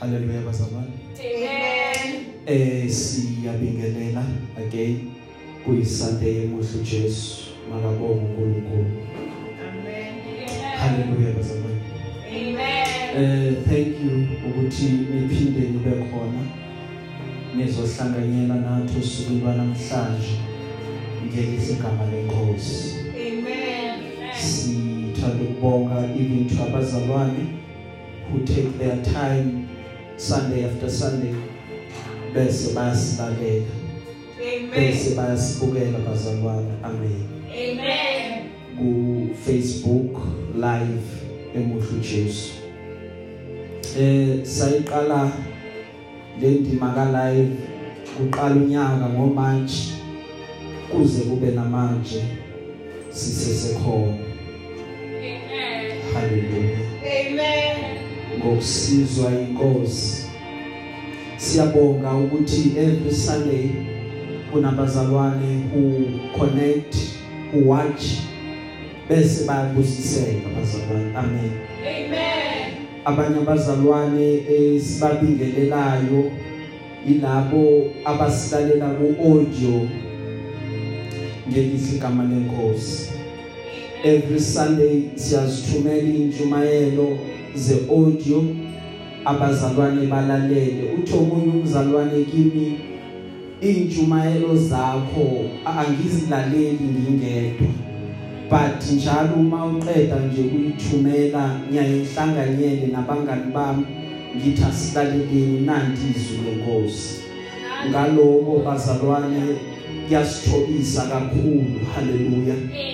Haleluya bazalwane. Amen. Eh siyabingelela again kuyisunday emuhle Jesu. Makabonga uNkulunkulu. Amen. Haleluya bazalwane. Amen. Eh thank you ukuthi niphinde nibe khona. Nizohlanganyela nathi usuku lwanamhlanje ngelihle igama lenkosi. Amen. Sithanda ukubonga even to abazalwane who take their time Sunday after Sunday bese bayasilalela Amen. bese bayasibukela bazalwane amen Amen. ku Facebook live emuhlu Jesu eh sayiqala le ndima ka live kuqala unyaka ngomanje kuze kube namanje sisesekhona Amen. haleluya Amen. Ngokusizwa inkosi. Siyabonga ukuthi every sunday kunabazalwane who connect who watch bese bayabusiseka bazalwane amen. Amen. abanye abazalwane esibabingelelayo ilabo abasilalela ku audio ngelihle igama lenkosi. Every sunday siyazithumela injumayelo ze audio abazalwane balalele. Uthi omunye umzalwane kimi injumayelo zakho angizilaleli ngingedwa. But njalo uma uqeda nje kuyithumela ngiyayihlanganyele nabangani bami ngithi asilaleleni nanti izwi lenkosi ngaloko bazalwane kuyasithobisa kakhulu. Haleluya. Amen.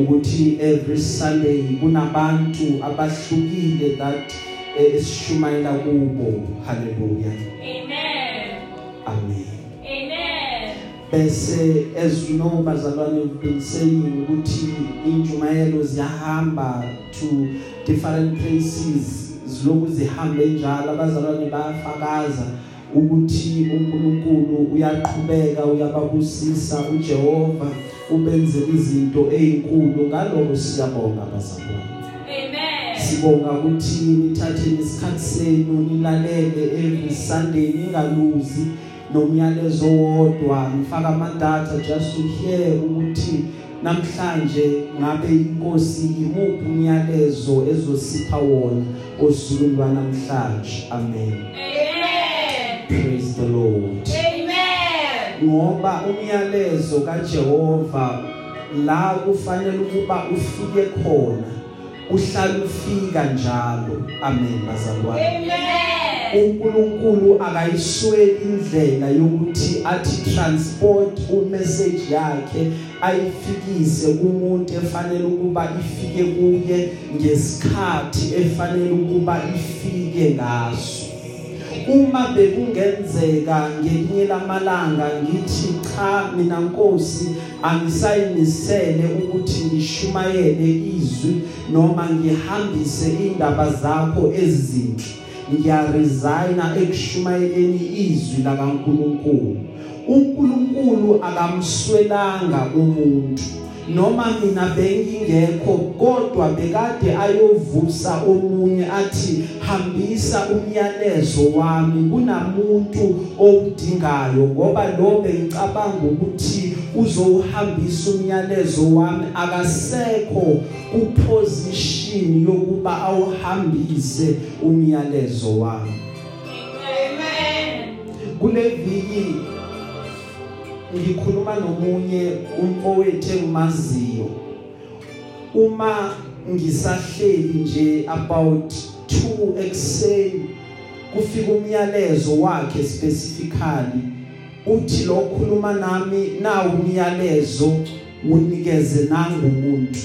Ukuthi every sunday kunabantu abahlukile that eh, esishumayela kubo. Haleluya Amen. amen. Amen. bese as you know bazalwane we've been saying ukuthi injumayelo ziyahamba to different places ziloku zihambe njalo. Abazalwane bayafakaza ukuthi uNkulunkulu uyaqhubeka uyababusisa uJehova. Ubenzele izinto ezinkulu ngaloko siyabonga bazalwane. Amen. sibonga ukuthi nithathe isikhathi senu nilalele every Sunday ningaluzi nomyalezo wodwa. Ngifaka ama data just to hear ukuthi namhlanje ngabe inkosi imuphi umyalezo ezosipha wona osukwini lwanamhlanje amen. Amen. praise the lord. Amen. Ngoba umyalezo kaJehova la kufanele ukuba ufike khona uhlala ufika njalo. Amen bazalwane. Amen. uNkulunkulu akayisweli indlela yokuthi athi transport umessage yakhe ayifikise kumuntu efanele ukuba ifike kuye ngesikhathi efanele ukuba ifike ngaso. Uma bekungenzeka ngelinye lamalanga ngithi cha mina Nkosi angisayimisele ukuthi ngishumayele izwi noma ngihambise indaba zakho ezinhle. Ngiyaresigna ekushumayeleni izwi lakaNkuluNkulu. uNkulunkulu akamswelanga umuntu. Noma mina bengingekho kodwa bekade ayovusa omunye athi hambisa umyalezo wami. Kunamuntu owudingayo ngoba lo bengicabanga ukuthi uzowuhambisa umyalezo wami. Akasekho kuposition yokuba awuhambise umyalezo wami. Amen. kule viki ngikhuluma nomunye umfowethu engimaziyo uma ngisahleli nje about 2 ekseni kufika umyalezo wakhe specifically uthi lo khuluma nami nawu umyalezo unikeze nangu umuntu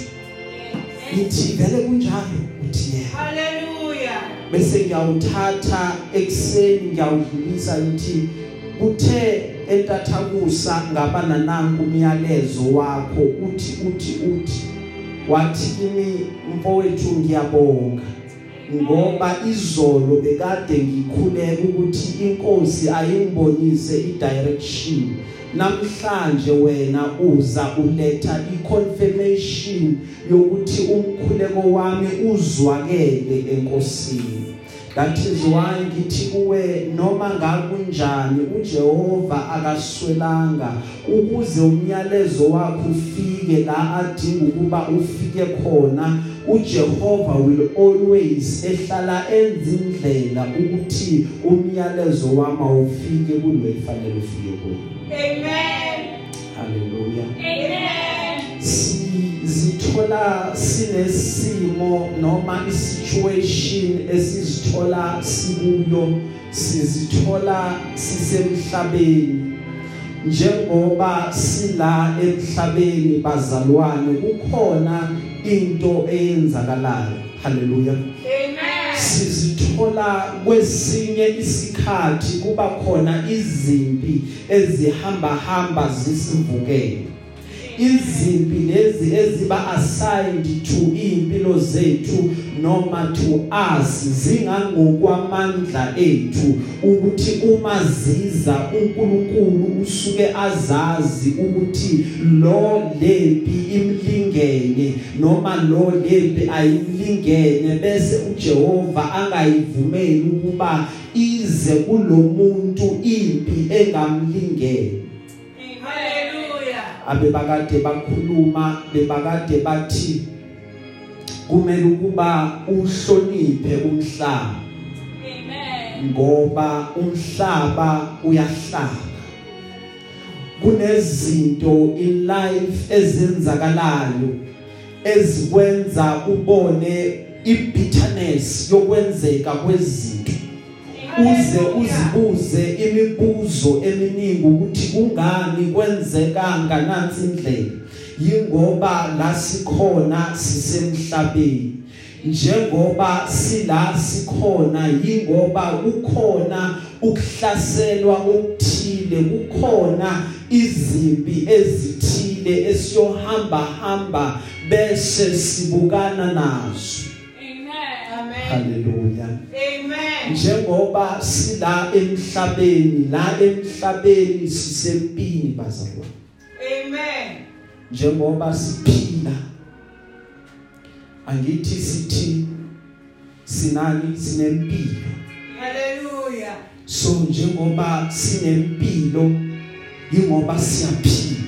ngithi vele kunjalo? Uthi yena Hallelujah. bese ngiyawuthatha ekseni ngiyawudlulisa ngithi kuthe entathakusa ngabana nanku umyalezo wakho uthi uthi uthi wathi kimi mfowethu ngiyabonga ngoba izolo bekade ngikhuleka ukuthi inkosi ayingibonise idirection. Namhlanje wena uza uletha iconfirmation yokuthi umkhuleko wami uzwakele enkosini. That is why ngithi kuwe noma ngakunjani uJehova akaswelanga ukuze umyalezo wakho ufike la adinga ukuba ufike khona uJehova will always ehlala enza indlela ukuthi umyalezo wami ufike kulo efanele ufike kulo Amen. haleluya Amen. Sizithola sinesimo noma isituation esizithola sikuyo sizithola sisemhlabeni. Njengoba sila emhlabeni bazalwane kukhona into eyenzakalayo. Haleluya. Amen. sizithola kwesinye isikhathi kuba khona izimpi ezihamba hamba zisivukele. Izimpi lezi eziba assigned to impilo zethu noma to us zingangokwamandla ethu ukuthi uma ziza uNkulunkulu usuke azazi ukuthi lo lempi imlingene noma lo lempi ayimlingene bese uJehova angayivumeli ukuba ize kulomuntu impi engamlingene. Abebakade bakhuluma bebakade bathi kumele ukuba uhloniphe umhlaba. Amen. ngoba umhlaba uyahlaba kunezinto in life ezenzakalayo ezikwenza ubone ibitterness yokwenzeka kwezinto. Uze uzibuze imibuzo eminingi ukuthi kungani kwenzeka nganansi indlela yingoba la sikhona sisemhlabeni njengoba sila sikhona yingoba kukhona ukuhlaselwa okuthile kukhona izimpi ezithile esiyohamba hamba bese sibukana nazo Amen. haleluya Amen. Njengoba sila emhlabeni la emhlabeni sisempini bazalwane Amen. njengoba siphila angithi sithi sinani sinempilo Hallelujah. so njengoba sinempilo ingoba siyaphila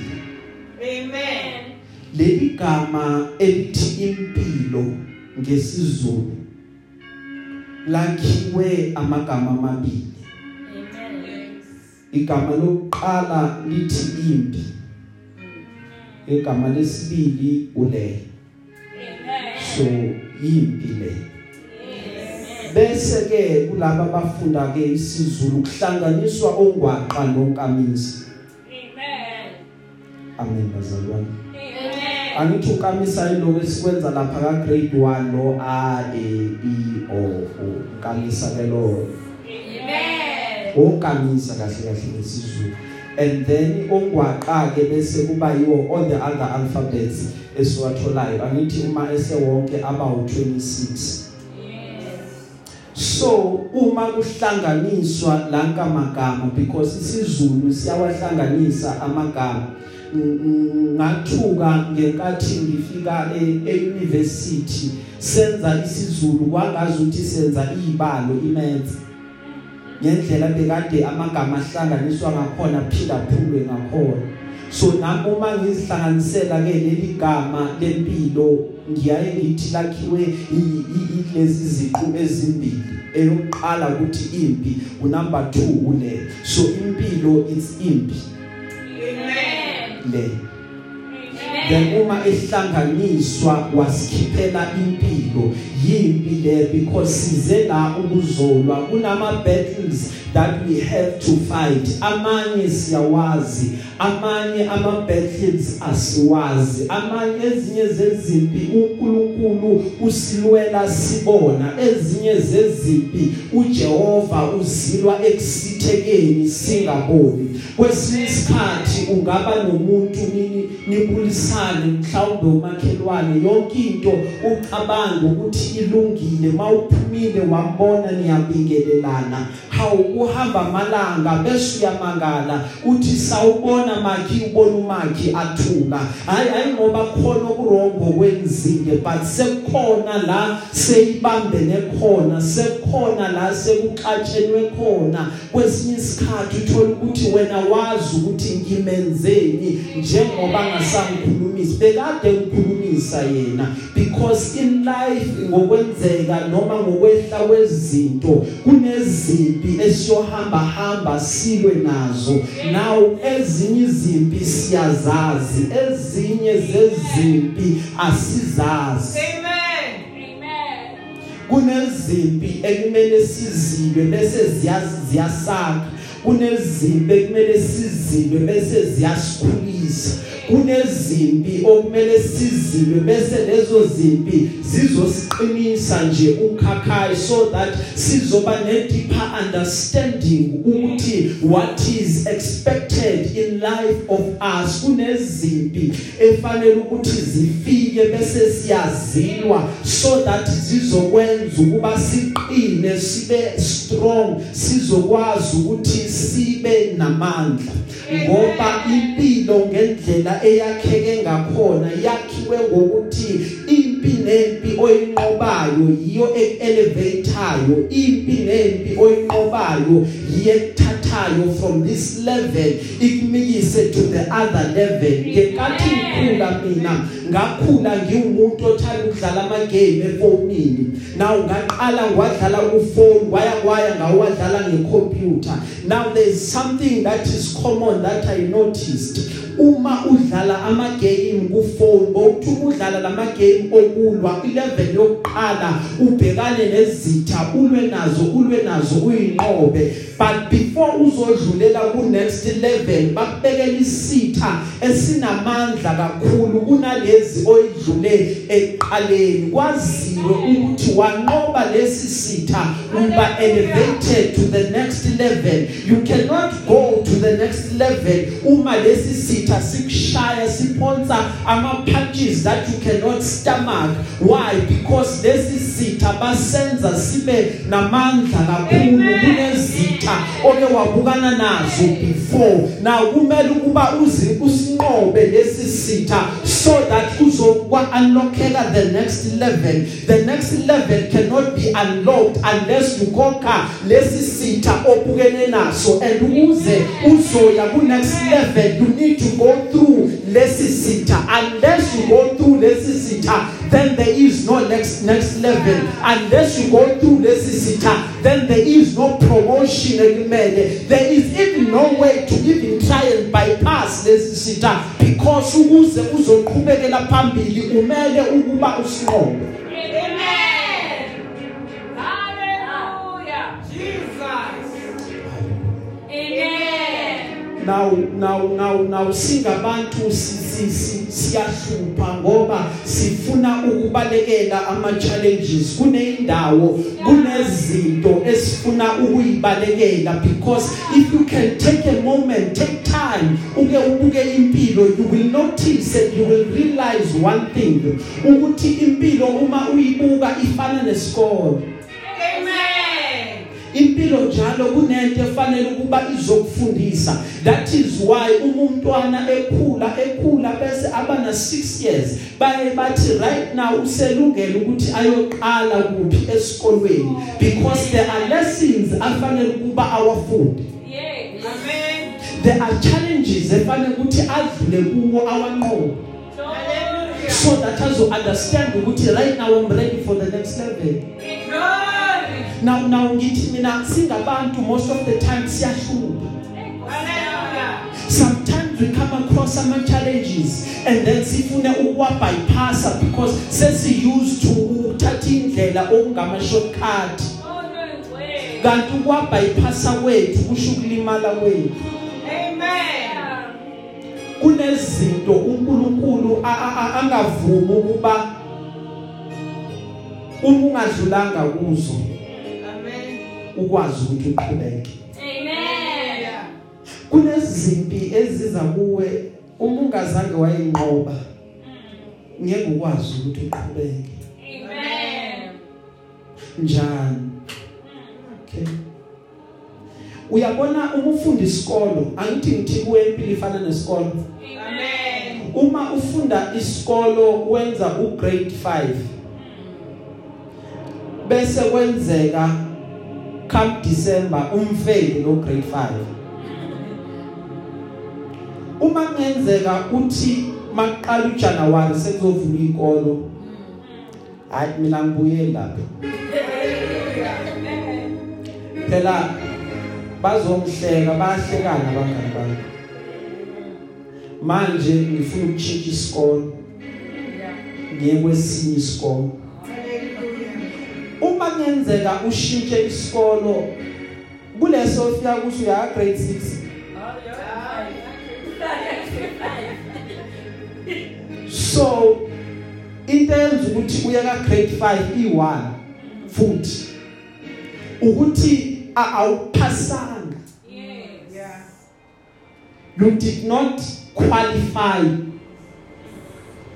Amen. leli gama elithi impilo ngesizulu lakhiwe amagama amabili. Igama lokuqala lithi impi. Igama lesibili ule. So impi le. Bese ke kulabo abafunda ke isizulu kuhlanganiswa ongwaqa nonkamisa Amen. amen bazalwane. Amen. angithi ukamisa yiloko esikwenza lapha ka grade 1 lo a e i o u ukamisa ke lo Amen. okamisa kahle kahle ngesizulu and then ongwaqa ke bese kuba yiwo all the other alphabets esiwatholayo angithi uma esewonke aba u26 Yes. so uma kuhlanganiswa lanka magama because isizulu siyawahlanganisa amagama ngathuka ngenkathi ngifika e-university senza isizulu kwangazi ukuthi senza izibalo imaths. Ngendlela bekade amagama ahlanganiswa ngakhona phila phulwe ngakhona. So nami uma ngizihlanganisela ke leli gama lempilo ngiyaye ngithi lakhiwe lezi ziqu ezimbili. Eyokuqala ukuthi impi unumber 2 ule so impilo it's impi. Le. Then uma ehlanganiswa wasikhiphela impilo yimpi le because size la ukuzolwa kunama battles that we have to fight. Amanye siyawazi amanye ama battles asiwazi amanye ezinye zezimpi uNkulunkulu usilwela sibona ezinye zezimpi uJehova uzilwa ekusithekeni singaboni. Kwesinye isikhathi ungaba nomuntu nini nibulisane mhlawumbe umakhelwane yonke into ucabanga ukuthi ilungile mawuphumile wambona niyabingelelana. Hawu kuhamba amalanga bese uyamangala uthi sawubona makhi ubona umakhi athula hayi hayi ngoba khona okurongo kwenzile but sekukhona la seyibambene khona sekukhona la sekuxatshenwe khona. Kwesinye isikhathi uthola ukuthi wena wazi ukuthi ngimenzeni njengoba ngasangikhulumisa. Bekade ngikhulumisa yena because in life ngokwenzeka noma ngokwehla kwezinto kunezimpi esiyohamba hamba silwe nazo. Now ezinye izimpi siyazazi ezinye zezimpi asizazi. Amen. Amen. kunezimpi ekumele sizilwe bese ziyasakha. Kunezimpi ekumele sizilwe bese ziyasikhulisa. Kunezimpi okumele sizilwe bese lezo zimpi zizosiqinisa nje ukhakhayi so that sizoba ne deeper understanding ukuthi what is expected in life of us. Kunezimpi efanele ukuthi zifike bese siyazilwa so that zizokwenza ukuba siqine sibe strong sizokwazi ukuthi sibe namandla ngoba impilo ngendlela eyakheke ngakhona yakhiwe ngokuthi impi nempi oyinqobayo yiyo elevateayo impi nempi oyinqobayo yekuthathayo from this level ikumikise to the other level. Ngenkathi ngikhula mina ngakhula ngiwumuntu othanda ukudlala ama game efonini now ngaqala ngadlala ufone waya kwaya ngawadlala ngecomputer now there's something that is common that i noticed. Uma udlala ama game ku phone bowuthi udlala lama game okulwa ilevel yokuqala ubhekane nezitha ulwe nazo ulwe nazo uyinqobe. But before uzodlulela ku next level bakubekela isitha esinamandla kakhulu kunalezi oyidlule eqaleni kwaziwe ukuthi wanqoba lesi sitha uba elevated to the next level. You cannot go to the next level uma lesi sitha sikushaya siphonsa ama punches that you cannot stomach. Why? Because lesi sitha basenza sibe namandla kakhulu kunezitha oke wabukana nazo before. Now kumele ukuba uzi usinqobe lesi sitha so that uzokwa unlockeka the next level. The next level cannot be unlocked unless you conquer lesi sitha obukene naso. And ukuze uzoya ku next level you need to go through lesi sitha. Unless you go through lesi sitha then there is no next next level. Unless you go through lesi sitha then there is no promotion ekumele. There is even no way to even try and bypass lesi sitha because ukuze uzoqhubekela phambili umele ukuba usinqobe. Amen. now now now now singabantu siyahlupha ngoba sifuna ukubalekela ama challenges kuneyindawo kunezinto esifuna ukuyibalekela because if you can take a moment take time uke ubuke impilo you will notice and you will realize one thing ukuthi impilo uma uyibuka ifana nesikole Amen. Impilo njalo kunento efanele ukuba izokufundisa that is why umntwana ekhula ekhula bese aba na 6 years baye bathi right now uselungela ukuthi ayoqala kuphi esikolweni because there are lessons afanele ukuba awafunde Yes. Amen. there are challenges efanele ukuthi adlule kuwo awanqobe Hallelujah. so that azo understand ukuthi right now I'm ready for the next level Glory. Now now ngithi mina singabantu most of the time siyahlupa sometimes we come across some challenges and then sifune ukuwa bypassa because sesi used to uthatha indlela okungama shortcut kanti ukuwa bypassa kwethu kusho ukulimala kwethu Amen. kunezinto uNkulunkulu angavumi ukuba uma ungadlulanga kuzo. Ukwazi ukuthi uqhubeke Amen. kunezimpi eziza kuwe uma ungazange wayinqoba ngeke ukwazi ukuthi uqhubeke Amen. njani okay uyabona uma ufunda isikolo angithi ngithi kuwe impilo ifana nesikolo Amen. uma ufunda isikolo wenza ugrade 5 bese kwenzeka come December umfeli no grade 5 uma kungenzeka uthi maqala uJanuary sekuzovula ikolo hayi mina ngibuye lapha. Phela bazongihleka bayahlekana abangani bami. Manje ngifuna ukuchinja isikolo ngiye kwesinye isikolo uma kungenzeka ushintshe isikolo kuleso ufika kuso uya grade 6 so into eyenza ukuthi uye ka grade 5 i1 futhi ukuthi a- awuphasanga Yeah. you did not qualify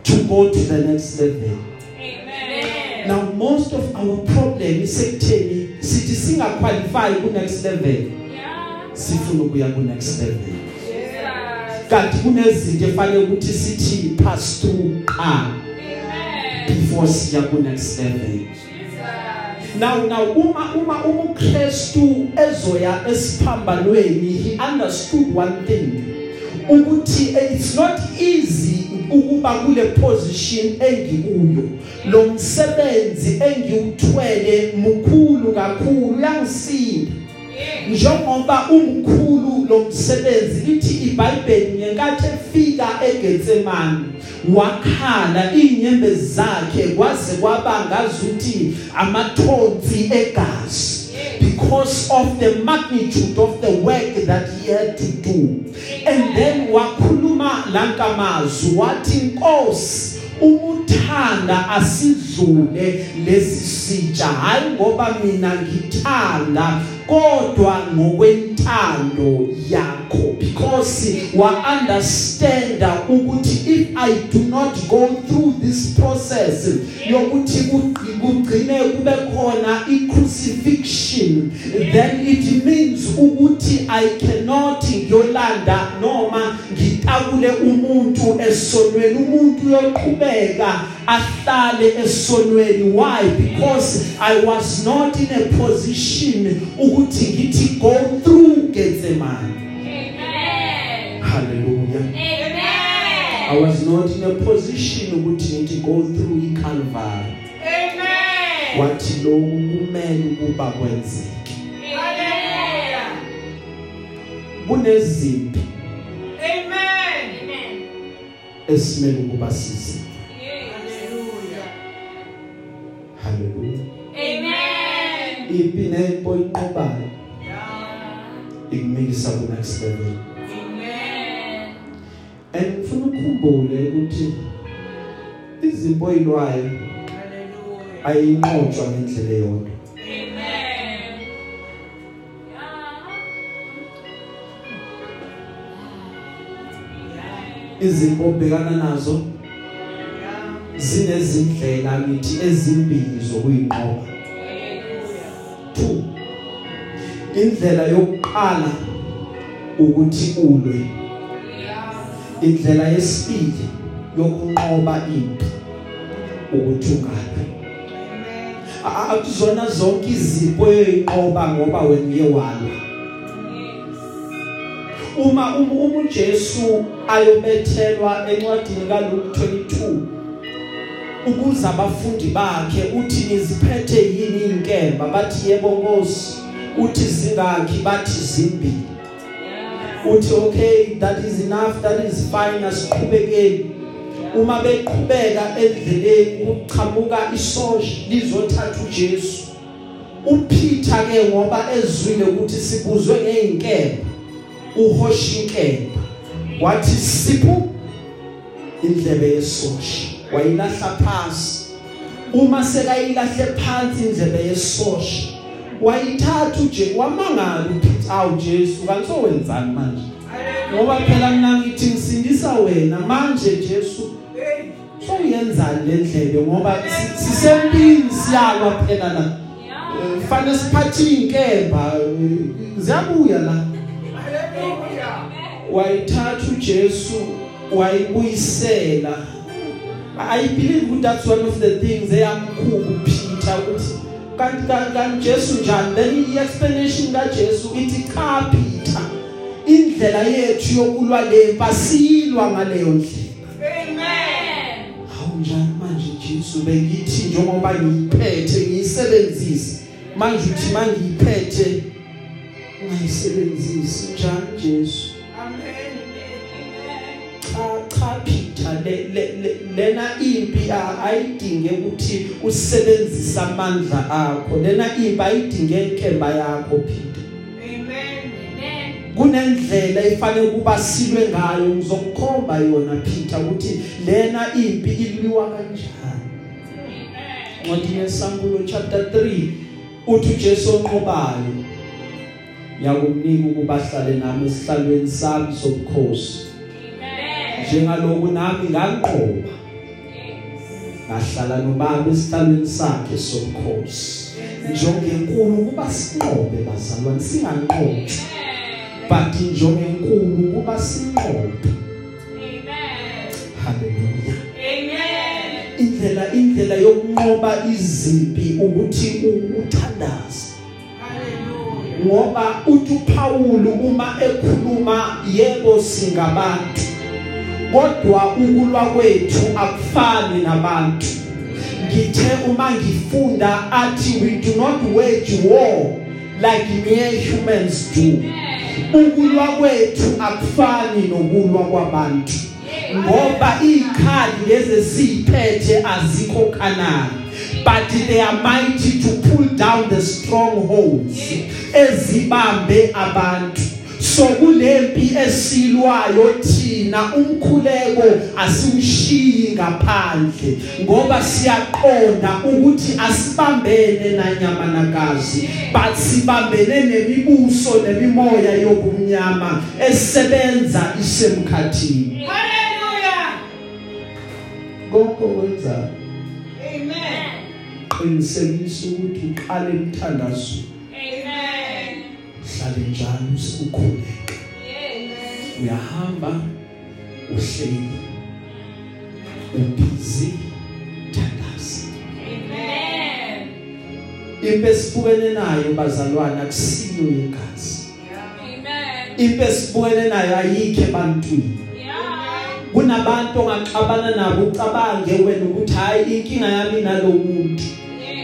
to go to the next level Amen. Now most of our problem isekutheni sithi singa qualify ku next level Yeah. sifuna ukuya ku next level Jesus. kanti kunezinto efanele ukuthi sithi pass through qha Amen. before siya ku next level Jesus. now now uma uma umKristu ezoya esiphambanweni he understood one thing ukuthi eh, it's not easy ukuba kule position engikuyo. Lo msebenzi engiwuthwele mkhulu kakhulu uyangisinda njengoba umkhulu lo msebenzi lithi iBhayibheli ngenkathi efika eGetsemane wakhala inyembezi zakhe kwaze kwaba ngazuthi amathonsi egazi. Because of the magnitude of the work that he had to do. And then wakhuluma lankamazwi wathi inkosi umuthanda asidlule lesisitsha hayi ngoba mina ngithanda kodwa ngokwentando yakho because wa understand ukuthi if i do not go through this process yokuthi kugcine kube khona i-crucifixion then it means ukuthi i cannot ngiyolanda noma ngitakule umuntu esonweni umuntu uyoqhubeka ahlale esonweni why because i was not in a position ukuthi ngithi go through Gethsemane Amen. hallelujah i Amen. was not in a position ukuthi ngithi go through iCalvary Amen. wathi lokhu kumele ukuba kwenzeke Hallelujah. kunezinto Amen. Amen. esimele ukuba sizi hallelujah Amen. ipi nempo inqobayo Yeah. ikumikisa ku next level Amen. and ngifuna ukukhumbule ukuthi izimpo oyilwayo Hallelujah. ayinqotshwa ngendlela eyodwa Amen. izimpo obhekana nazo Yeah. Zinezindlela ngithi ezimbili zokuyinqoba. 2 indlela yokuqala ukuthi ulwe. Indlela yesibili yokunqoba impi ukuthi ungabe akuzona zonke izipho eyinqoba ngoba wena uye walwa. Uma uma uma uJesu ayobethelwa encwadini kaLuke 22 ukuze abafundi bakhe uthi niziphethe yini inkemba? Bathi yebo Nkosi. Uthi zingaki bathi zimbili. Uthi okay that is enough that is fine asiqhubekeni. Uma beqhubeka endleleni kuchamuka isosha lizothatha uJesu. uPeter ke ngoba ezwile ukuthi sibuzwe ngeinkemba uhosha inkemba. Wathi siphu indlebe yesosha. Wayilahla phansi. Uma sekayilahle phansi indlebe yesosha wayithatha uje wamangala uPeter awu Jesu kanti sowenzani manje? Ngoba phela mina ngithi ngisindisa wena manje Jesu. Sowuyenzani le ndlebe ngoba si- sisempini siyalwa phela la. Kufanele siphathe inkemba ziyabuya la. Wayithatha uJesu wayibuyisela. I believe ukuthi that's one of the things eyamkhulu Peter ukuthi kanti kanti kanti Jesu njani? Then i explanation kaJesu ithi cha Peter indlela yethu yokulwa lempa silwa ngaleyo ndlela. Amen. hawu njani manje Jesu bengithi njengoba ngiyiphethe ngiyisebenzise manje uthi mangiyiphethe ungayisebenzisi njani Jesu? Lena impi ayidinge ukuthi usebenzise amandla akho. Lena impi ayidinge inkemba yakho Amen. kunendlela efanele kuba silwe ngayo ngizokukhomba yona Peter ukuthi lena impi iliwa kanjani. Ncwadi yesambulo chapter 3 uthi uJesu onqobayo yakumnika ukuba ahlale nami esihlalweni sami sobukhosi. Njengaloku nami nganqoba ngahlala nobaba esihlalweni sakhe sobukhosi. Njongenkulu kuba sinqobe bazalwane singanqotshwa but njongenkulu kuba sinqobe. Haleluya indlela indlela yokunqoba izimpi ukuthi uthandaze Hallelujah. ngoba uthi uPaul uma ekhuluma yebo singabantu. Kodwa ukulwa kwethu akufani nabantu. Ngithe uma ngifunda athi we do not wage war like mere humans do. Ukulwa kwethu akufani nokulwa kwabantu. Ngoba ikhali lezi siphethe azikho kanani but they are mighty to pull down the strongholds ezibambe abantu. So kulempi esilwayo thina umkhuleko asiwushiyi ngaphandle ngoba siyaqonda ukuthi asibambene nanyama nagazi but sibambene nemibuso nemimoya yobumnyama esebenza isemkhathini Hallelujah. konke okwenzayo Amen. qinisekisa ukuthi uqale umthandazo hlale njalo ukhuleka uyahamba uhleli ubhizi thandaza impe sibukene nayo bazalwana akusiyo yegazi impe sibukene nayo ayikho ebantwini. Kunabantu ongaxabana nabo ucabange wena ukuthi hayi inkinga yami nalo muntu.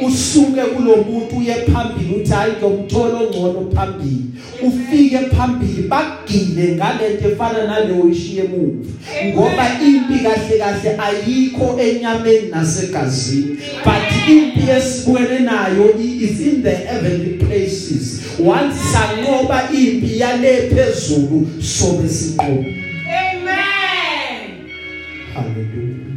Usuke kulomuntu uye phambili uthi hayi ngiyomthola ongcono phambili. Ufike phambili bagile ngalento efana naleyo ishiye emuva. Ngoba impi kahle kahle ayikho enyameni nasegazini. But impi esibukene nayo is in the heavenly places. Once sanqoba impi yale phezulu sobe sinqoba. Amen. hallelujah.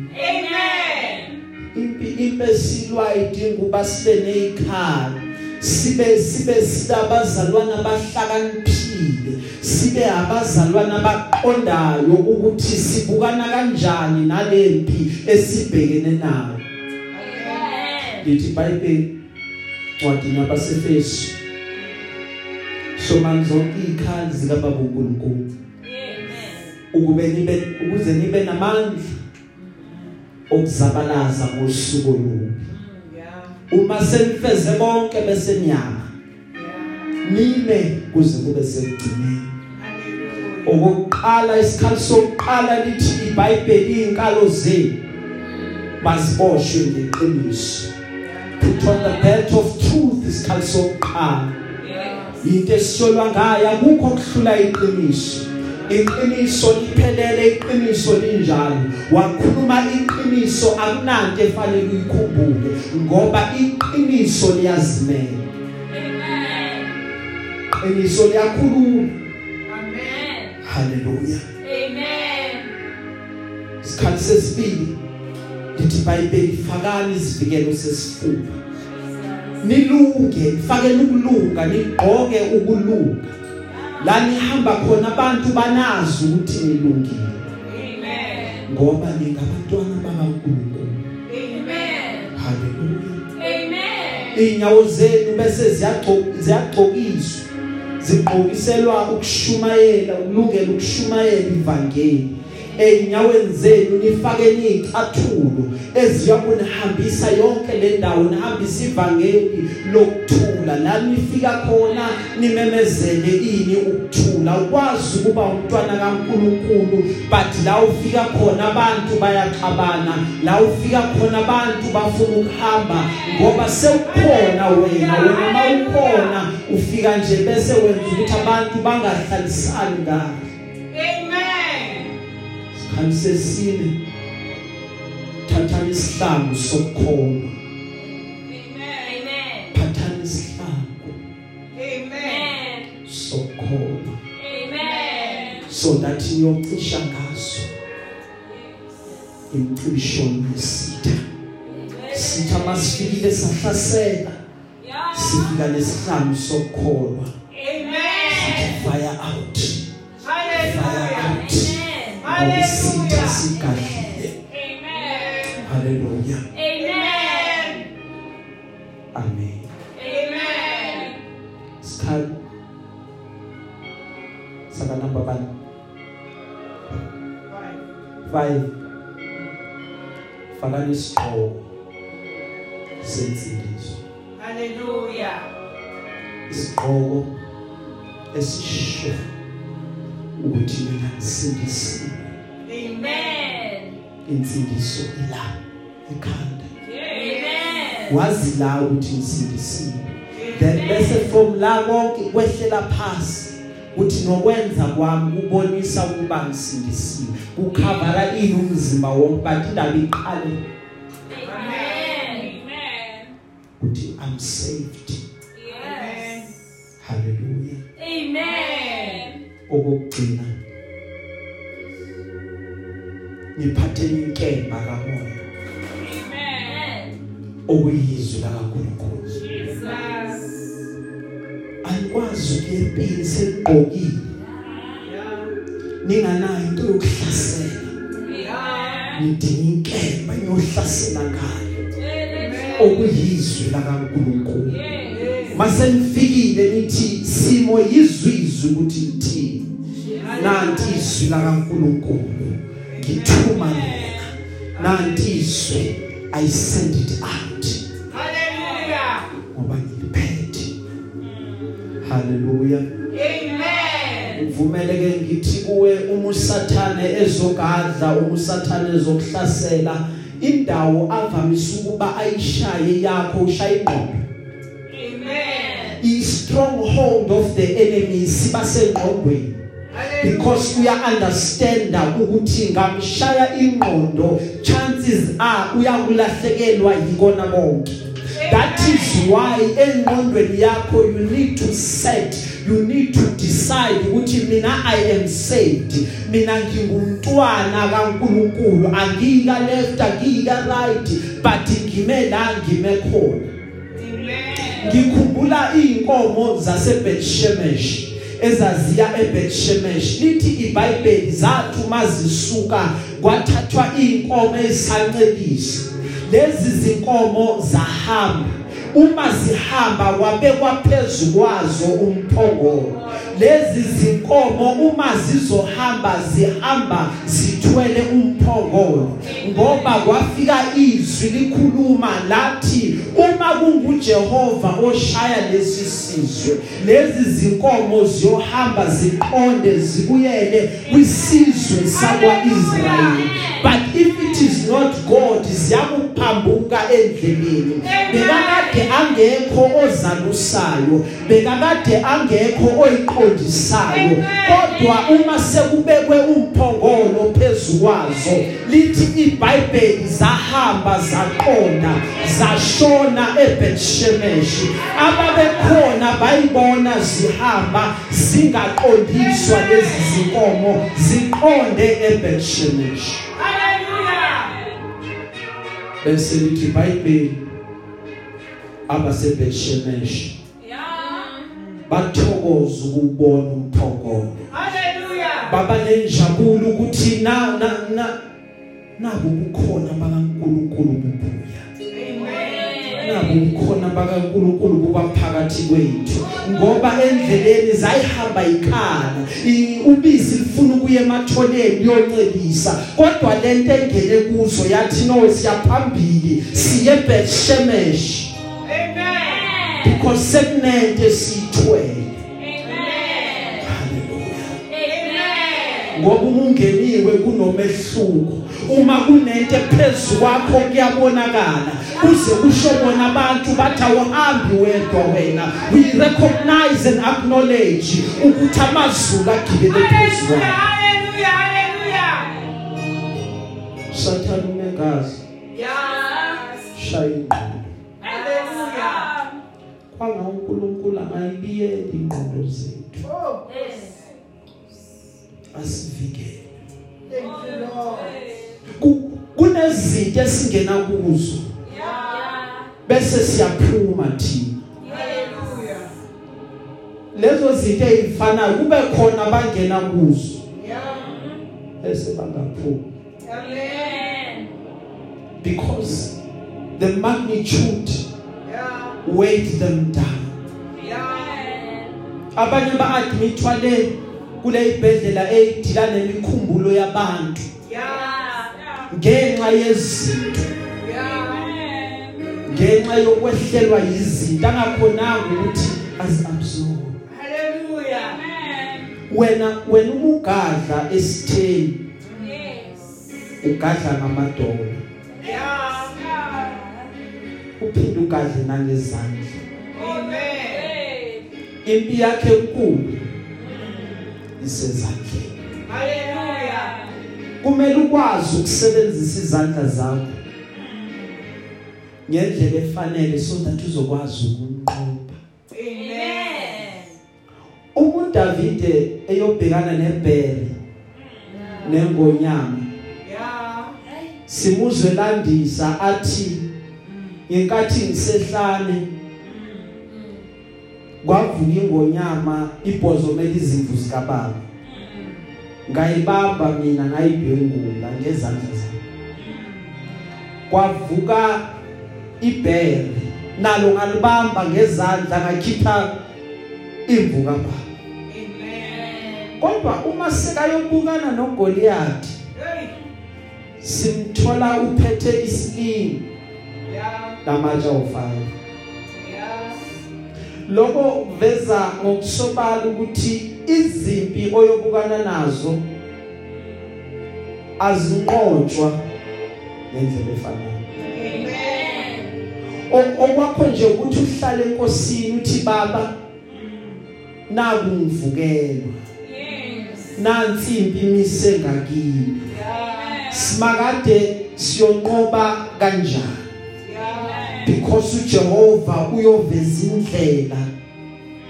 Impi impesilwa idinga uba sibe nezikhali sibe sibe sidabazalwana abahlakaniphile sibe abazalwana abaqondayo ukuthi sibukana kanjani nalempi esibhekene nayo. Lithi iBhayibheli ncwadi yabasefeso soma zonke izikhali zika baba uNkulunkulu ukube nibe ukuze nibe namandla. Okuzabalaza ngosuku olubi Yeah. uma senifeze konke bese niyama nime kuze kube sekugcineni. Okokuqala isikhali sokuqala lithi iBhayibheli inkalo zenu baziboshwe ngeqiniso. Put on the belt of truth isikhali sokuqala. Into esisholwa ngayo akukho okuhlula iqiniso. Iqiniso liphelele iqiniso linjalo wakhuluma iqiniso akunanto efanele uyikhumbule ngoba iqiniso liyazimela. Iqiniso liyakhuluma. Amen. haleluya isikhathi sesibili lithi iBhayibheli fakani izivikelo sesifuba. Nilunge fakele ukulunga nigqoke ukulunga. La nihamba khona abantu banazi ukuthi nilungile. Amen. ngoba ningabantwana bakaNkulunkulu. Amen. haleluya. Inyawo zenu bese ziyagcoka ziyagcokiswa zigqokiselwa ukushumayela ukulungela ukushumayela ivangeli. Einyaweni zenu nifakeni izicathulo eziyakunihambisa yonke le ndawo nihambisa ivangeli lokuthula. La nifika khona nimemezele ini ukuthula. Ukwazi ukuba umntwana kaNkuluNkulu but la ufika khona abantu bayaxabana. La ufika khona abantu bafuna ukuhamba ngoba sewukhona wena. Wena mawukhona ufika nje bese wenza ukuthi abantu bangahlalisani ngawe Amen. Sikhathi sesine thathani isihlangu sokukholwa Amen. phathani isihlangu Amen. sokukholwa Amen. so that niyocisha ngaso imcisho yesitha sitha masifikile sahlasela Yeah. sifika lesihlangu sokukholwa out ngokusitha sigadlile Amen. haleluya Amen. amen Amen. Sikhali saka number 1 Five. 5 fakani isigqoko sensindiso Hallelujah. isigqoko esisho ukuthi mina ngisindisiwe Amen. insindiso ila ekhanda Amen. wazi la ukuthi ngisindisiwe then bese from la konke kwehlela phansi uthi nokwenza kwami kubonisa ukuba ngisindisiwe ukhavara ini umzimba wonke but indaba iqale Amen. uthi i'm saved Yes. hallelujah Amen. okugcina ngiphathele inkemba kamoya. Amen. okuyizwi lakaNkulunkulu. Jesus. ayikwazi segqokile Yeah. ninganayo into yokuhlasela. Ngidinga inkemba yohlasela ngayo. Okuyizwi lakaNkulunkulu. Mase nifikile nithi simo yizwizwi ukuthi ngithini nanti izwi lakaNkulunkulu. Ngithuma lona nanti izwi i send it out Hallelujah. ngoba ngiliphethe haleluya Amen. uvumele ke ngithi kuwe uma usathane ezogadla uma usathane ezokuhlasela indawo avamisa ukuba ayishaye yakho ushaya ingqondo Amen. i stronghold of the enemy siba sengqondweni because uya understand ukuthi ngamshaya ingqondo chances are uyakulahlekelwa yikona konke. That is why engqondweni yakho you need to set you need to decide ukuthi mina i am saved. Mina ngingumntwana kaNkuluNkulu angika left angika right but ngime la ngime khona. Ngikhumbula inkomo zaseBethshemesh. Ezaziya eBethshemesh. Lithi iBhayibheli zathu mazisuka kwathathwa inkomo ezisancebisi lezi zinkomo zahamba. Uma zihamba kwabekwa phezulu kwazo umphongolo lezi zinkomo uma zizohamba zihamba zithwele umphongolo ngoba kwafika izwi likhuluma lathi uma kunguJehova oshaya lesi sizwe lezi zinkomo ziyohamba ziqonde zibuyele kwisizwe sakwaIsrayeli. But if it is not God ziyakuphambuka endleleni. Bekakade angekho ozalusayo bekakade angekho oyiqondisayo kodwa uma sekubekwe umphongolo phezukwazo lithi iBhayibheli zahamba zaqonda zashona eBethshemesh ababekhona bayibona zihamba zingaqondiswa lezi zinkomo ziqonde eBethshemesh Hallelujah. bese lithi iBhayibheli abaseBethshemesh Yeah. Bathokoza ukubona umphongolo Hallelujah. baba nenjabulo ukuthi na na na nabo bukhona bakaNkuluNkulu bubuya nabo bukhona bakaNkuluNkulu buba phakathi kwethu. Ngoba endleleni zayihamba ikhala ubisi lifuna ukuya ematholeni liyoncelisa kodwa lento engene kuzo yathi no siyaphambili siye Bethshemesh Amen. Because haleluya Amen. ngoba ungeniwe kunomehluko uma kunento ephezulu kwakho kuyabonakala kuze kusho bona abantu bathi awuhambi wedwa wena we recognize and acknowledge ukuthi amazulu agibele phezulu Hallelujah. Hallelujah. sathana shaya ingqondo Hallelujah. Kwanga uNkulunkulu angayibiyeli ingqondo zethu Oh, asivikele thank you, Lord. Ku- kunezinto esingena kuzo bese siyaphuma thina Hallelujah. lezo zinto ezifanayo kube khona abangena kuzo Yeah. bese bangaphumi Amen. because the magnitude Yeah. weighed them down Yeah. abanye ba-admithwa le kule ibhedlela eyidila nemikhumbulo yabantu Yeah. ngenxa yezinto Yeah. ngenxa yokwehlelwa yizinto angakhonanga ukuthi azi-absorb Hallelujah. wena wena uma ugadla esitheni ugadla ngamadola Yeah. Uphinde ugadle nangezandla Amen. impi yakhe enkulu isezandleni Hallelujah. kumele ukwazi ukusebenzisa izandla zakho ngendlela efanele so that uzokwazi ukunqoba Amen. uma uDavide eyobhekana nebhere nengonyama Yeah. simuzwe landisa athi ngenkathi ngisehlane kwavuka ingonyama ibhozomela izimvu zikababa ngayibamba mina ngayibhengula ngezandla zami kwavuka ibhere nalo ngalibamba ngezandla ngakhipha imvu kababa Amen. kodwa uma sekayobukana noGoliath Hey. simthola uphethe isilingi Ofaya Yes. lokho veza ngokusobala ukuthi izimpi oyobukana nazo azinqotshwa ngendlela efanayo Amen. Okwakho nje ukuthi uhlale enkosini uthi baba naku ngivukelwa nansi impi imise ngakini Yeah. simakade siyonqoba kanjani. Because uJehova uyoveza indlela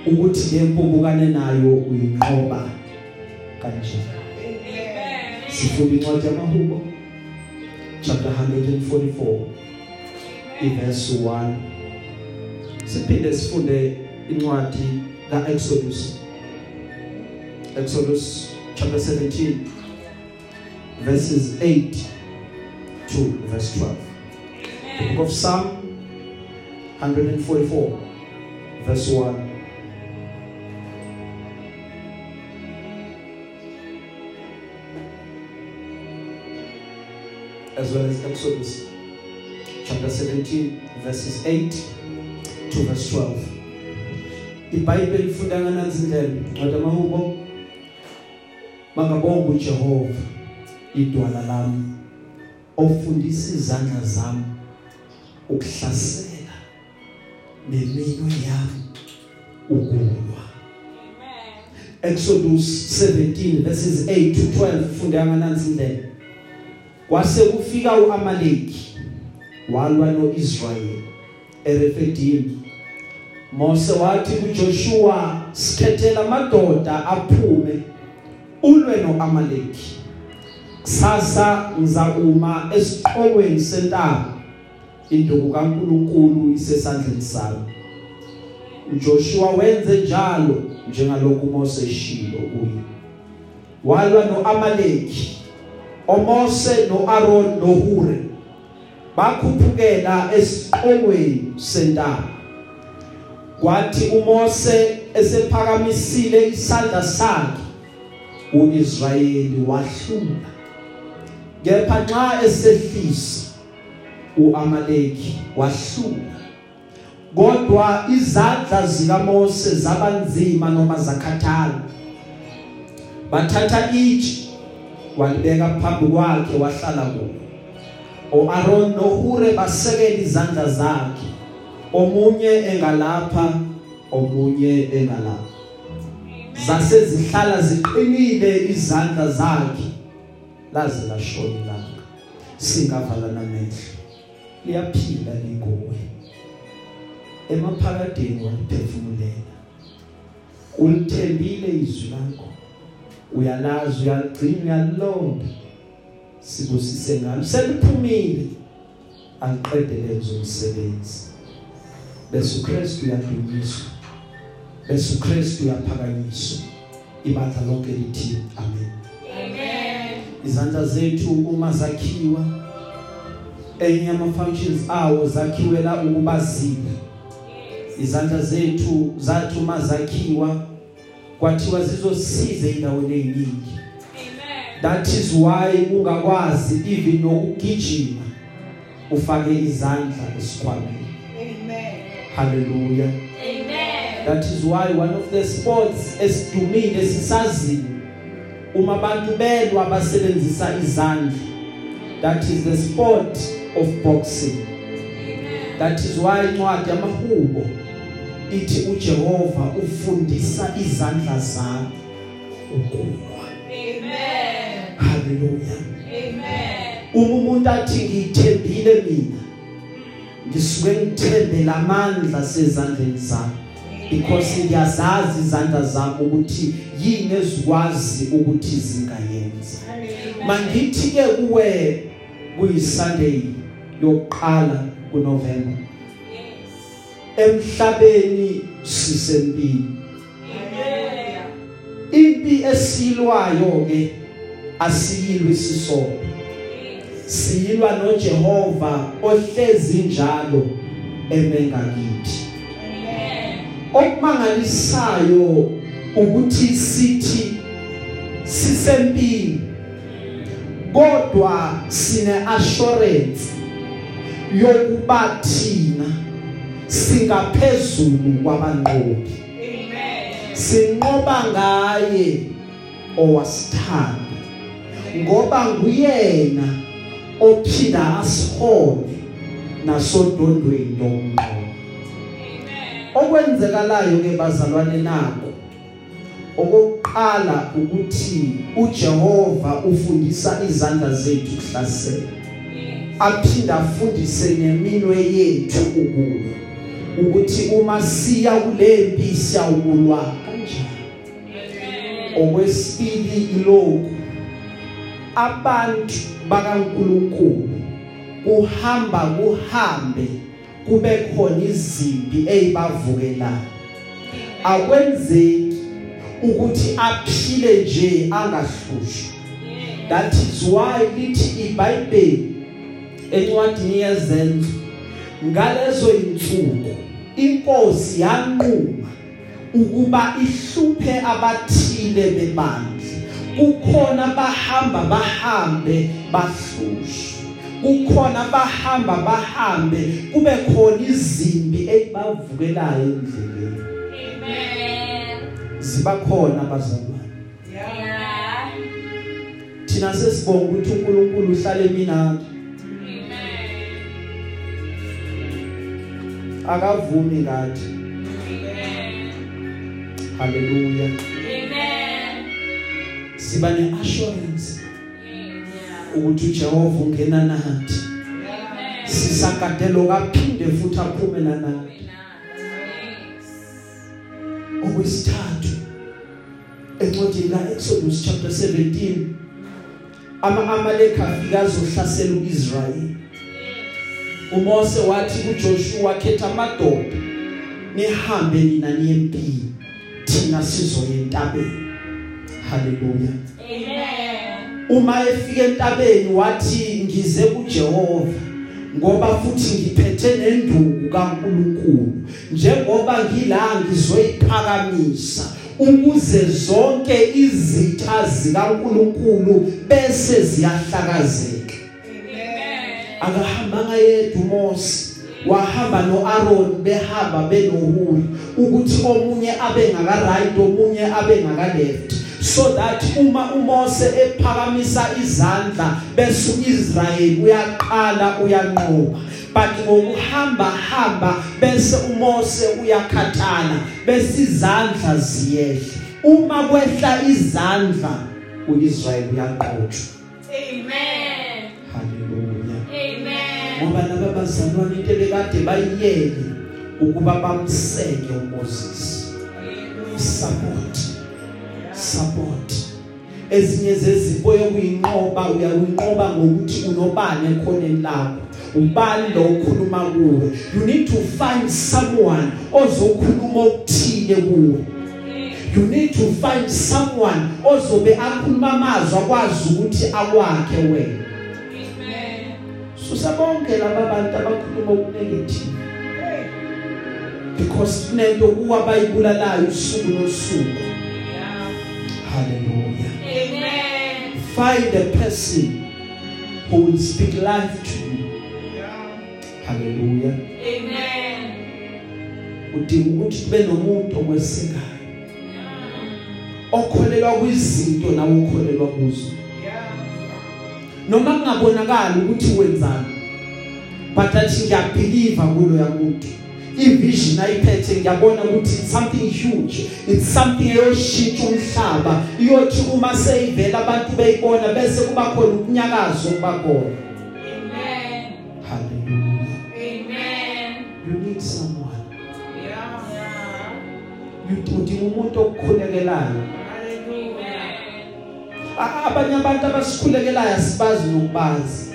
ukuthi lempo bukane nayo uyinqoba Amen. sifunda incwadi yamahubo chapter 144 iverse 1 siphinde sifunde incwadi kaExodus. Exodus chapter 17 verses 8 to verse 12 The book of Psalm 144 verse 1 as well as Exodus chapter 17 verses 8 to verse 12 iBhayibheli lifunda nganansi indlela ncwadi amahubo mangabonga uJehova idwala lami ofundisa izandla zami. Ukuhlasela neminwe yami ukulwa. Exodus 17 verses 8 to 12 funda nganansi indlela. Kwase kufika uAmaleki walwa noIsrayeli eRefidim Mose wathi kuJoshua sikhethela amadoda aphume ulwe noAmaleki. Sasa ngizakuma esiqokweni sentaba. Induku kaNkuluNkulu isesandleni sami. uJoshua wenze njalo njengalokhu Mose eshilo kuye. Walwa noAmaleki oMose noAaron noHure bakhuphukela esiqokweni sentaba. Kwathi uMose esephakamisile isandla sakhe uIsrayeli wahlula. Kepha nxa esehlisa uAmaleki wahlula kodwa izandla zikaMose zabanzima noma zakhathala. Bathatha itshe walibeka phambi kwakhe wahlala kulo oAaron noHure basekela izandla zakhe. Omunye engalapha omunye engalapha. Zase zihlala ziqinile izandla zakhe. Laze lashona ilanga. Singavala namehlo liyaphila lingowe emaphakadeni waliphefumulela. Ulithembile izwi lakho. Uyalazi uyaligcina uyalilonda. Sibusise ngalo seliphumile. Aliqede lenzo umsebenzi. Bese uKristu uyadunyiswa bese uKristu uyaphakanyiswa. Ibandla lonke lithi amen. Amen. izandla zethu uma zakhiwa enye ama functions awo zakhiwela ukubazila izandla zethu zathi uma zakhiwa kwathiwa zizosiza endaweni eziningi Amen. that is why ungakwazi even nokugijima ufake izandla esikhwameni Amen. hallelujah Amen. that is why one of the sports esidumile sisaziyo uma abantu belwa basebenzisa izandla that is the sport of boxing Amen. that is why incwadi yamahubo ithi uJehova ufundisa izandla zami ukulwa Amen. hallelujah Amen. uma umuntu athi ngithembile mina ngisuke ngithembe lamandla sezandleni zami because ngiyazazi izandla zami ukuthi yini ezikwazi ukuthi zingayenza mangithi ke kuwe kuyisunday yokuqala kuNovember Yes. emhlabeni sisempini Amen. impi esilwayo ke asiyilwi sisodwa Yes. siyilwa noJehova ohlezi njalo emenga kithi Amen. okumangalisayo ukuthi sithi sisempini kodwa sine assurance yokuba thina singaphezulu kwabanqobi Amen. sinqoba ngaye owasithanda ngoba nguyena ophinda asihole nasodondweni lomnqobo Amen. okwenzekalayo ke bazalwane nako okokuqala ukuthi uJehova ufundisa izandla zethu ukuhlasela Yes. aphinda afundise neminwe yethu ukulwa ukuthi uma siya kulempi siyawulwa kanjani okwesibili ilokhu abantu bakaNkuluNkulu uhamba kuhambe kube khona izimpi ezibavukelayo akwenzeki ukuthi aphile nje angahlushwa that is why lithi iBhayibheli encwadini yezenzo ngalezo insuku inkosi yanquma ukuba ihluphe abathile bebandla. Kukhona bahamba bahambe bahlushwe. Kukhona bahamba bahambe kube khona izimbi ezibavukelayo endleleni. Amen. ziba khona abazalwane Yeah. thina sesibonga ukuthi uNkulunkulu uhlale eminandi akavumi ngathi Amen. haleluya Amen. siba neassurance ukuthi uJehova ungena nathi Amen. sisakadelo kaphinde futhi aphume nanathi Yes. okwesithathu encwadini kaExodus chapter 17 ama amaleka afika azohlasela uIsrayeli uMose wathi kuJoshua khetha amadoda nihambe nina niempini thina sizoya entabeni. Haleluya. Amen. uma efika entabeni wathi ngize kuJehova ngoba futhi ngiphethe nenduku kaNkuluNkulu. Njengoba ngila ngizoyiphakamisa ukuze zonke izitha zikaNkuluNkulu bese ziyahlakazeka. Akahamba ngayedwa uMose wahamba noAaron behamba benohuri ukuthi omunye abe ngaka right omunye abe ngaka left so that uma uMose ephakamisa izandla bese uIsrael uyaqala uyanqoba. But ngokuhamba hamba bese uMose uyakhathala bese izandla ziyehla. Uma kwehla izandla uIsrael uyaqotshwa Amen. Haleluya Amen. ngoba laba bazalwane into bekade bayiyele ukuba bamseke uMoses support support ezinye zezipho yokuyinqoba uyayinqoba ngokuthi unobani ekhoneni lakho ubani lo ukhuluma kuwe you need to find someone ozokhuluma okuthile kuwe you need to find someone ozobe akhuluma amazwi akwazi ukuthi akwakhe wena Amen. Susabonke laba bantu abakhuluma okunegative because kunento kuwa bayibulalayo usuku nosuku Yeah. hallelujah Amen. find a person who will speak life to you hallelujah Amen. udinga ukuthi kube nomuntu okwesekayo okholelwa kwizinto nawe ukholelwa kuzo noma kungabonakala ukuthi wenzani but athi ngiyabelieve kulo yamuntu ivision ayiphethe ngiyabona ukuthi something huge it's something eyoshintsha umhlaba iyothi uma seyivela abantu beyibona bese kuba khona ukunyakaza okuba khona Amen. hallelujah Amen. you need someone Yeah. you udinga umuntu okukhulekelayo abanye abantu abasikhulekelayo asibazi nokubazi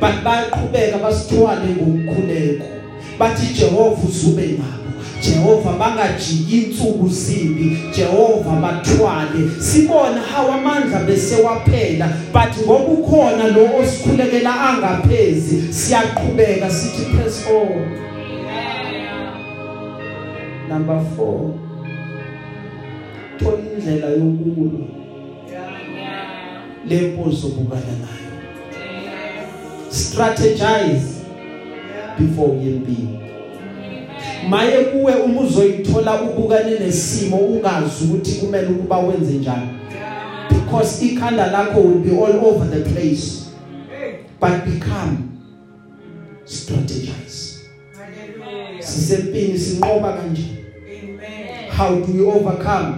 but bayaqhubeka basithwale ngokukhuleko bathi Jehova uzube nabo. Jehova bangajiki insuku zimbi. Jehova bathwale. Sibona how amandla bese waphela but ngoba ukhona lo osikhulekela angaphezi siyaqhubeka sithi press on. Number 4 thola indlela yokulwa. Lempo zobukana nayo Yeah. strategize before uyempini Amen. maye kuwe uma uzoyithola ubukane nesimo ungazi ukuthi kumele ukuba wenze njani Yeah. because ikhanda lakho will be all over the place but become strategize Hallelujah. sisempini sinqoba kanje Amen. how do you overcome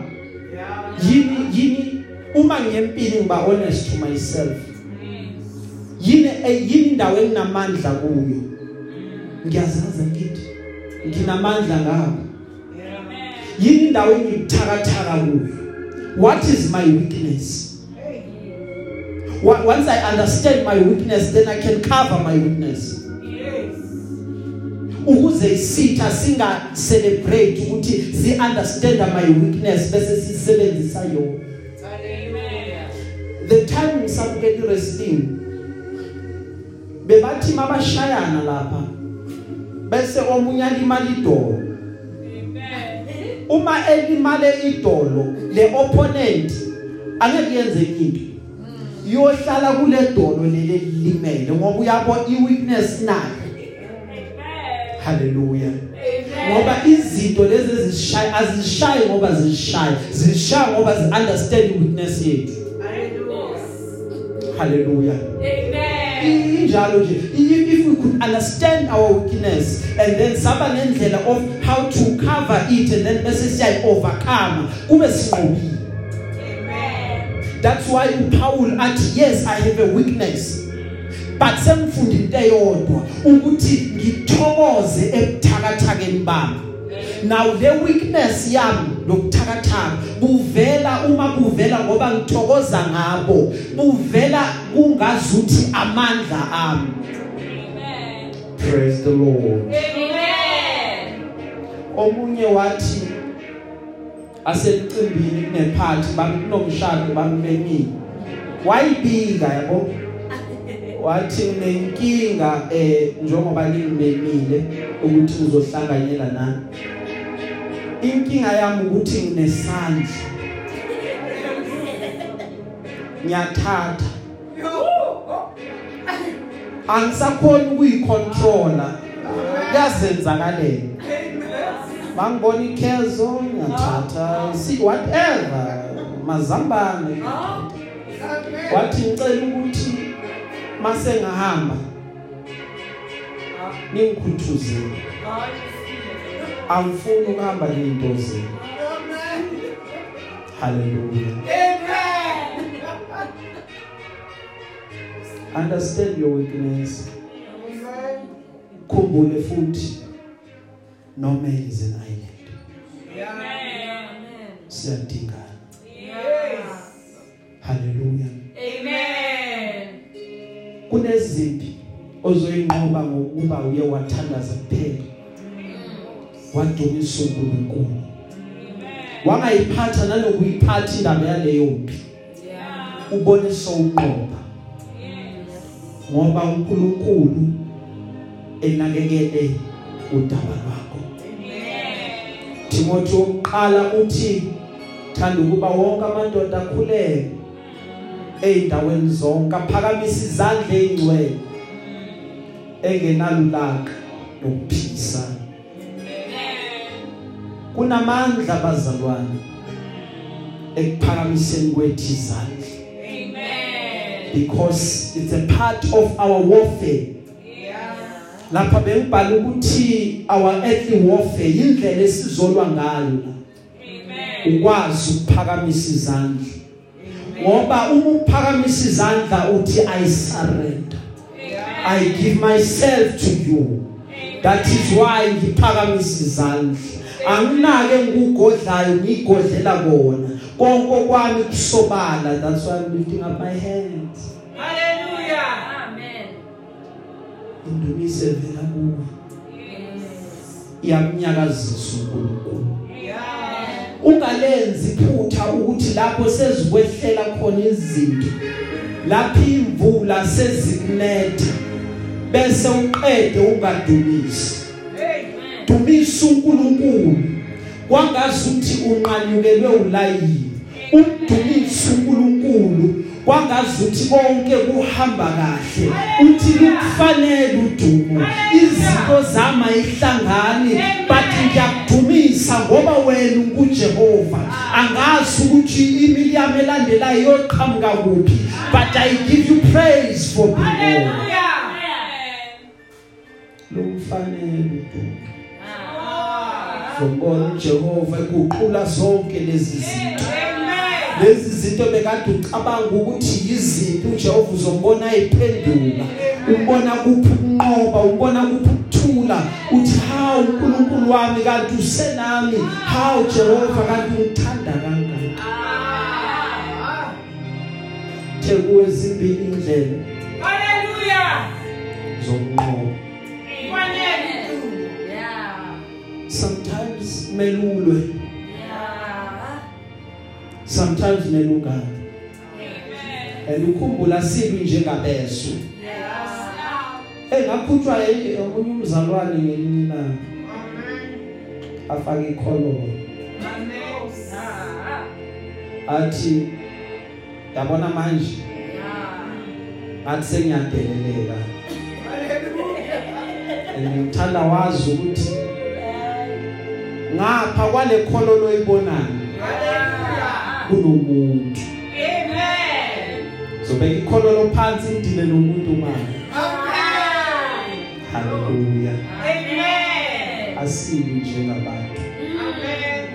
yini yini uma ngiyempini ngiba honest to myself. Yini eh, yini indawo enginamandla kuyo? Ngiyazazi ngithi nginamandla ngapha yini indawo engibuthakathaka kuyo? What is my weakness? Wa- once i understand my weakness then i can cover my weakness. Ukuze isitha singa celebrate ukuthi si understand my weakness bese sisebenzisa yona. Hallelujah. The time ngisabukela iwrestling bebathi mabashayana lapha bese omunye alimala idolo Amen. uma elimale idolo le opponent angeke yenze into iyohlala kule dolo leli limele ngoba uyabo iweakness nayo Amen. haleluya Amen. ngoba izinto lezi ezishaye azishaye ngoba zishaye zishaye ngoba zi understand weakness yethu Hallelujah. haleluya Amen. injalo nje if if we could understand our weakness and then saba nendlela of how to cover it and then bese siya overcome kube sinqobile Amen. that's why uPaul athi yes i have a weakness but semfunda into eyodwa ukuthi ngithokoze ebuthakathakeni bami now le weakness yami lokuthakathaka buvela uma buvela ngoba ngithokoza ngabo. Buvela kungazuthi amandla ami Amen. praise the lord. Amen. omunye wathi asemcimbini kunephathi bamnomshado bambemini wayibika yabo. Wathi nginenkinga eh njengoba ngimemile ukuthi ngizohlanganyela nani. Inkinga yami ukuthi nginesandla ngiyathatha. Angisakhona ukuyicontrola kuyazenzakalela bangibona ikhezo ngiyathatha. See whatever. Mazambane. Wathi ngicela ukuthi mase ngahamba ningikhuthuzele angifuni ukuhamba nezinto zenu haleluya understand your weakness. Khumbule futhi no man is an island. Siyadingana. Haleluya kunezimpi ozoyinqoba ngokuba uye wathandaza kuphela. Wadumisa uNkulunkulu wangayiphatha nanokuyiphatha indaba yaleyo mpi. Ubone sowunqoba ngoba uNkulunkulu enakekele udaba lwakho. Timothy oqala uthi thanda ukuba wonke amadoda akhuleke eindaweni zonke aphakamisa izandla ezingcwele engenalulaka nokuphisa kunamandla bazalwane ekuphakamiseni kwethu izandla. Because it's a part of our warfare. Lapha bengibhala ukuthi our earthly warfare indlela esizolwa ngayo. Ukwazi ukuphakamisa izandla. Ngoba uma uphakamisa izandla uthi i surrender. I give myself to you. That is why ngiphakamisa izandla. Anginake ngikugodlayo ngigodlela kona konke kwami kusobala. That's why i'm lifting up my hands. Indumise vela kuwe. Iyamnyakazisa uNkulunkulu. Ungalenzi iphutha ukuthi lapho sezikwehlela khona izinto lapho imvula sezikunetha bese uqede ungadumisi. Dumisa uNkulunkulu. Kwangazi ukuthi unqanyukelwe ulayini. Umdumisa uNkulunkulu. Kwangazi ukuthi konke kuhamba kahle. Uthi kufanele udumo. Izinto zama ihlangane but ngiyakudumisa ngoba wena unguJehova. Angazi ukuthi imili yami elandelayo yoqhamuka kuphi but i give you praise for being lo mfanele udumo. Zombona uJehova ekuqula zonke lezi zinto. Lezi zinto bekade ucabanga ukuthi izinto uJehova uzombona ayiphendula ubona kuphi ukunqoba ubona kuphi ukuthula uthi how uNkulunkulu wami kanti usenami. How Jehova kanti ungithanda kangaka. Thekuwe zimbili indlela. Sometimes melulwe. Sometimes melungana. And ukhumbula sibi njengabeso. Engakhutshwa omunye umzalwane ngelinye ilanga afake ikholomo athi yabona manje? Ngathi sengiyadeleleka ngithanda wazi ukuthi ngapha kwale khololo oyibonayo kunomuntu Amen. zobeka ikhololo phansi idile nomuntu manje haleluya Amen. asibi njengabantu Amen.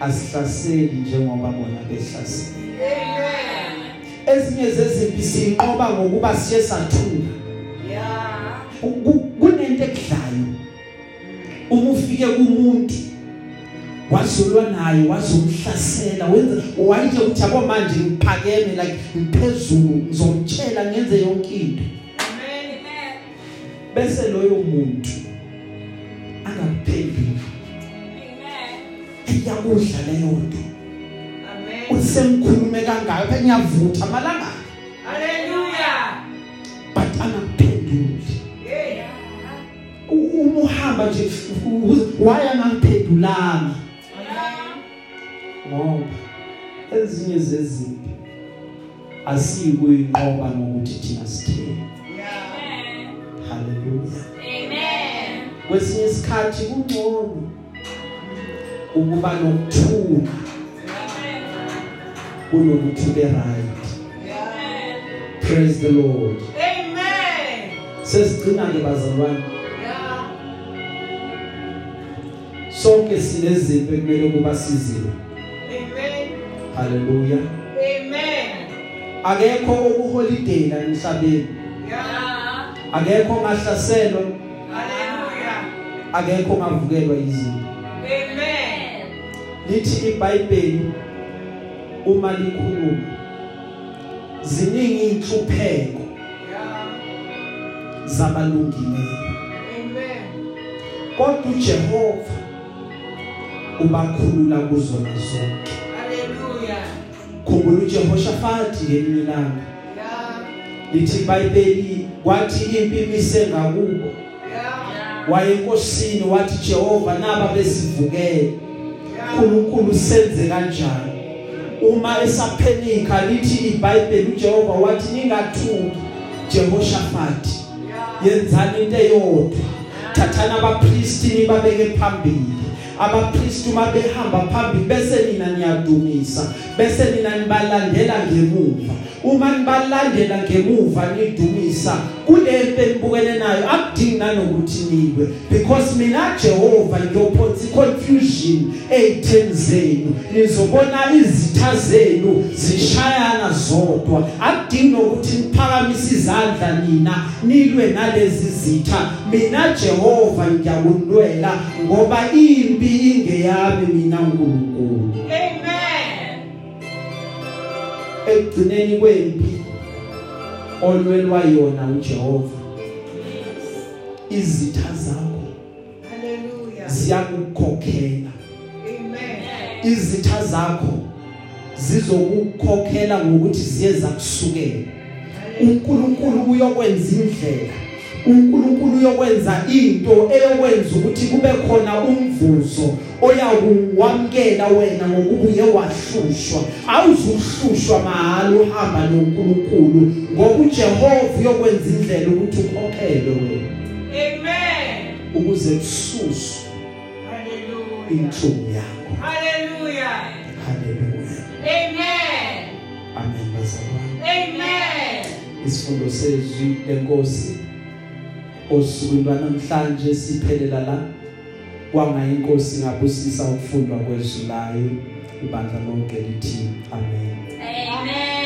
asihlaseli njengoba bona behlasela Amen. ezinye zezimpi sinqoba ngokuba siye sathula Yeah. Ku- ku- kunento ekudlayo uma ufike kumuntu wazulwa naye wazomhlasela wenza wayithe ukuthi yabo manje ngiphakeme like ngiphezulu ngizomtshela ngenze yonke into. Amen amen. Bese loyo muntu angakuphenduli amen. Iyakudla leyo nto. Amen. Usemkhulume kangayo ngiyavutha malanga haleluya but angakuphenduli yeah. Uma uhamba nje waya ngangiphendulanga ezinye zezimpi asikuyinqoba ngokuthi thina sitheni haleluya Amen. kwesinye isikhathi kungcono ukuba nokuthula kunokuthi ube right praise the lord Amen. sesigcina ke bazalwane Yeah. sonke sinezimpi ekumele kuba siziwe Amen. Haleluya Amen. akekho okuholiday la emhlabeni Yeah. akekho ongahlaselwa Hallelujah. akekho ongavukelwa izinto Amen. lithi iBhayibheli uma likhuluma ziningi inhlupheko Yeah. zabalungileyo Amen. kodwa uJehova ubakhulula kuzona zonke Hallelujah. Khumbula uJehoshafati ngelinye ilanga Yeah. lithi iBhayibheli kwathi impi mise ngakubo Yeah. wayenkosini wathi Jehova naba besivukele Yeah. uNkulunkulu senze kanjani uma esaphenika lithi iBhayibheli uJehova wathi ningathuki Jehoshaphat Yeah. yenzani into eyodwa thathana abapristi nibabeke phambili abapristi uma behamba phambili bese nina niyadumisa bese nina nibalandela ngemuva. Uma nibalandela ngemuva nidumisa kule mpe nibukene nayo akudingi nanokuthi niwe because mina Jehova ngiyophonsa confusion eyitheni zenu. Nizobona izitha zenu zishayana zodwa. Akudingi nokuthi niphakamise izandla nina nilwe nalezi zitha. Mina Jehova ngiyakunwela ngoba impi ingeyami mina uNkulunkulu Amen. ekugcineni kwempi olwelwa yona uJehova izitha zakho Hallelujah. ziyakukhokhela Amen. izitha zakho zizokukhokhela ngokuthi ziye zakusukela. uNkulunkulu uyokwenza indlela. uNkulunkulu uyokwenza into eyokwenza ukuthi kube khona umvuzo oyakuwamkela wena ngokubuye wahlushwa awuzuhlushwa mahala uhamba noNkulunkulu ngoba uJehova uyokwenza indlela ukuthi ukhokhelwe wena Amen. ukuze kususwe Hallelujah. inhlungu yakho Hallelujah. haleluya Amen. amen bazalwane Amen. isifundo sezwi lenkosi osukwini lwanamhlanje siphelela la. Kwanga inkosi ngabusisa ukufundwa kwezwi layo ibandla lonke lithi amen. Amen.